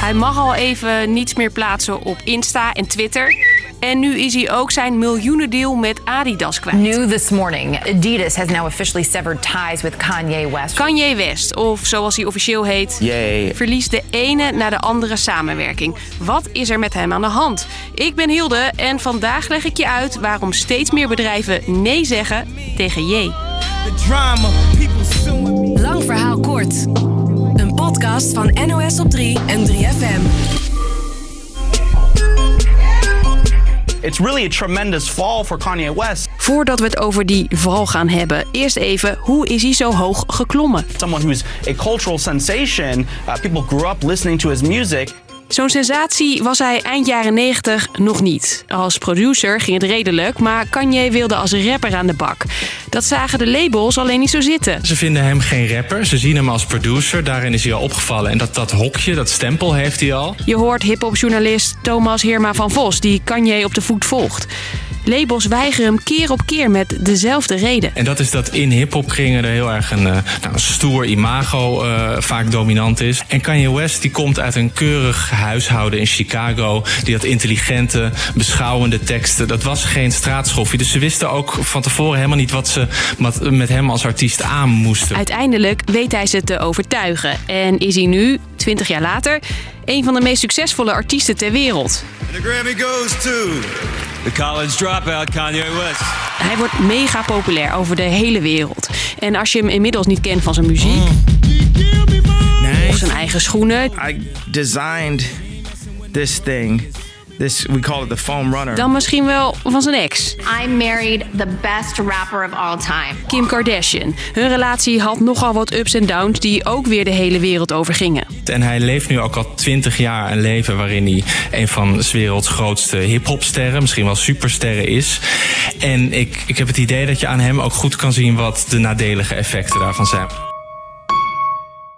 Hij mag al even niets meer plaatsen op Insta en Twitter. En nu is hij ook zijn miljoenendeal met Adidas kwijt. New this morning, Adidas has now officially severed ties with Kanye West. Kanye West, of zoals hij officieel heet, Yay. verliest de ene na de andere samenwerking. Wat is er met hem aan de hand? Ik ben Hilde en vandaag leg ik je uit waarom steeds meer bedrijven nee zeggen tegen J. Lang verhaal kort. Podcast van NOS op 3 en 3FM. It's really a tremendous fall for Kanye West. Voordat we het over die val gaan hebben, eerst even hoe is hij zo hoog geklommen? Someone who's a cultural sensation. Uh, people grew up listening to his music. Zo'n sensatie was hij eind jaren 90 nog niet. Als producer ging het redelijk, maar Kanye wilde als rapper aan de bak. Dat zagen de labels alleen niet zo zitten. Ze vinden hem geen rapper, ze zien hem als producer. Daarin is hij al opgevallen. En dat, dat hokje, dat stempel heeft hij al. Je hoort hip-hopjournalist Thomas Heerma van Vos, die Kanye op de voet volgt. Labels weigeren hem keer op keer met dezelfde reden. En dat is dat in hip-hopkringen er heel erg een, eh, nou, een stoer imago eh, vaak dominant is. En Kanye West die komt uit een keurig huishouden in Chicago. Die had intelligente, beschouwende teksten. Dat was geen straatschoffie. Dus ze wisten ook van tevoren helemaal niet wat ze met- met hem als artiest aan moesten. Uiteindelijk weet hij ze te overtuigen en is hij nu, 20 jaar later, een van de meest succesvolle artiesten ter wereld. The Grammy goes to the college dropout Kanye West. Hij wordt mega populair over de hele wereld. En als je hem inmiddels niet kent van zijn muziek of zijn eigen schoenen, I designed this thing. This we call it the foam runner. dan misschien wel van zijn ex, I married the best rapper of all time. Kim Kardashian. Hun relatie had nogal wat ups en downs die ook weer de hele wereld over gingen. En hij leeft nu ook al twintig jaar een leven waarin hij een van 's werelds grootste hip-hopsterren, misschien wel supersterren is. En ik, ik heb het idee dat je aan hem ook goed kan zien wat de nadelige effecten daarvan zijn.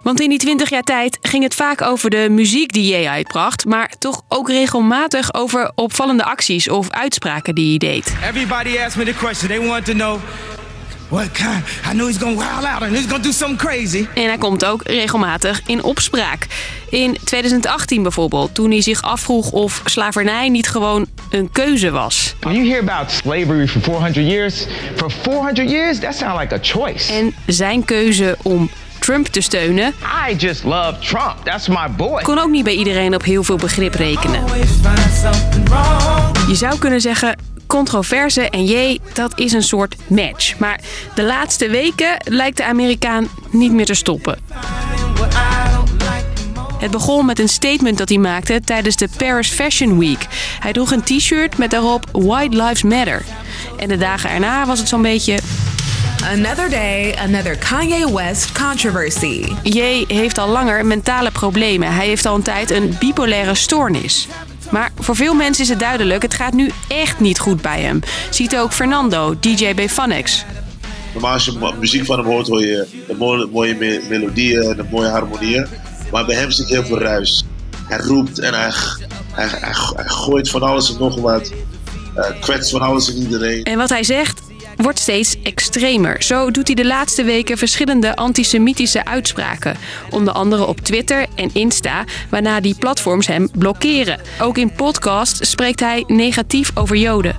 Want in die 20 jaar tijd ging het vaak over de muziek die J uitbracht, maar toch ook regelmatig over opvallende acties of uitspraken die hij deed. Everybody asked me the question. They wanted to know what kind. I know he's gonna wild out and he's gonna do something crazy. En hij komt ook regelmatig in opspraak. In 2018 bijvoorbeeld, toen hij zich afvroeg of slavernij niet gewoon een keuze was. When you hear about slavery for 400 years, for 400 years, that sounds like a choice. En zijn keuze om Trump te steunen I just love Trump. That's my boy. kon ook niet bij iedereen op heel veel begrip rekenen. Je zou kunnen zeggen, controverse en J, dat is een soort match. Maar de laatste weken lijkt de Amerikaan niet meer te stoppen. Het begon met een statement dat hij maakte tijdens de Paris Fashion Week. Hij droeg een t-shirt met daarop White Lives Matter. En de dagen erna was het zo'n beetje... Another day, another Kanye West controversy. J heeft al langer mentale problemen. Hij heeft al een tijd een bipolaire stoornis. Maar voor veel mensen is het duidelijk, het gaat nu echt niet goed bij hem. Ziet ook Fernando, DJ bij Funix. Normaal als je mu- muziek van hem hoort, hoor je de mooie, mooie me- melodieën en de mooie harmonieën. Maar bij hem zit heel veel ruis. Hij roept en hij, hij, hij, hij gooit van alles en nog wat. Uh, kwetst van alles en iedereen. En wat hij zegt wordt steeds extremer. Zo doet hij de laatste weken verschillende antisemitische uitspraken. Onder andere op Twitter en Insta, waarna die platforms hem blokkeren. Ook in podcasts spreekt hij negatief over Joden.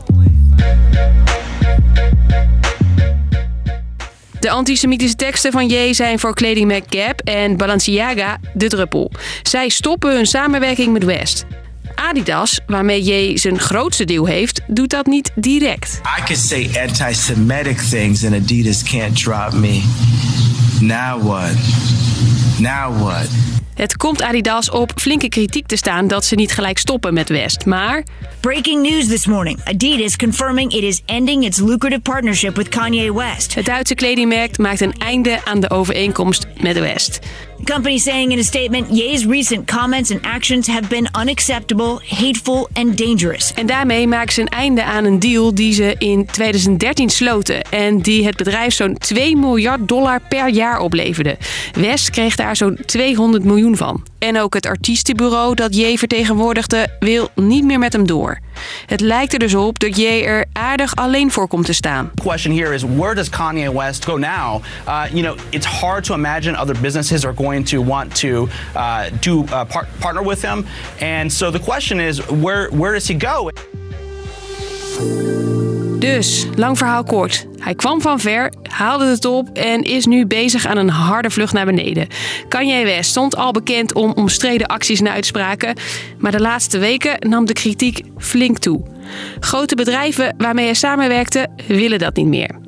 De antisemitische teksten van J zijn voor kledingmerk Gap en Balenciaga de druppel. Zij stoppen hun samenwerking met West. Adidas, waarmee J zijn grootste deal heeft, doet dat niet direct. I could say anti Semitic things and Adidas can't drop me. Now what? Now what? Het komt Adidas op flinke kritiek te staan dat ze niet gelijk stoppen met West. Maar Breaking news this morning. Adidas confirming it is ending its lucrative partnership with Kanye West. het Duitse kledingmerk maakt een einde aan de overeenkomst met West. Company saying in a statement, Ye's recent comments and actions have been unacceptable, hateful, and dangerous. En daarmee maken ze een einde aan een deal die ze in 2013 sloten. En die het bedrijf zo'n 2 miljard dollar per jaar opleverde. West kreeg daar zo'n 200 miljoen van. En ook het artiestenbureau dat J vertegenwoordigde wil niet meer met hem door. Het lijkt er dus op dat Ye er aardig alleen voor komt te staan. The question here is where does Kanye West go now? Uh, you know, it's hard to imagine other businesses are going to want to uh, do uh, par- partner with him, and so the question is where where does he go? Dus, lang verhaal kort. Hij kwam van ver, haalde het op en is nu bezig aan een harde vlucht naar beneden. Kanye West stond al bekend om omstreden acties en uitspraken, maar de laatste weken nam de kritiek flink toe. Grote bedrijven waarmee hij samenwerkte willen dat niet meer.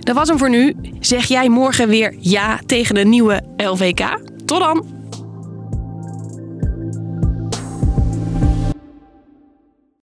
Dat was hem voor nu. Zeg jij morgen weer ja tegen een nieuwe LVK? Tot dan!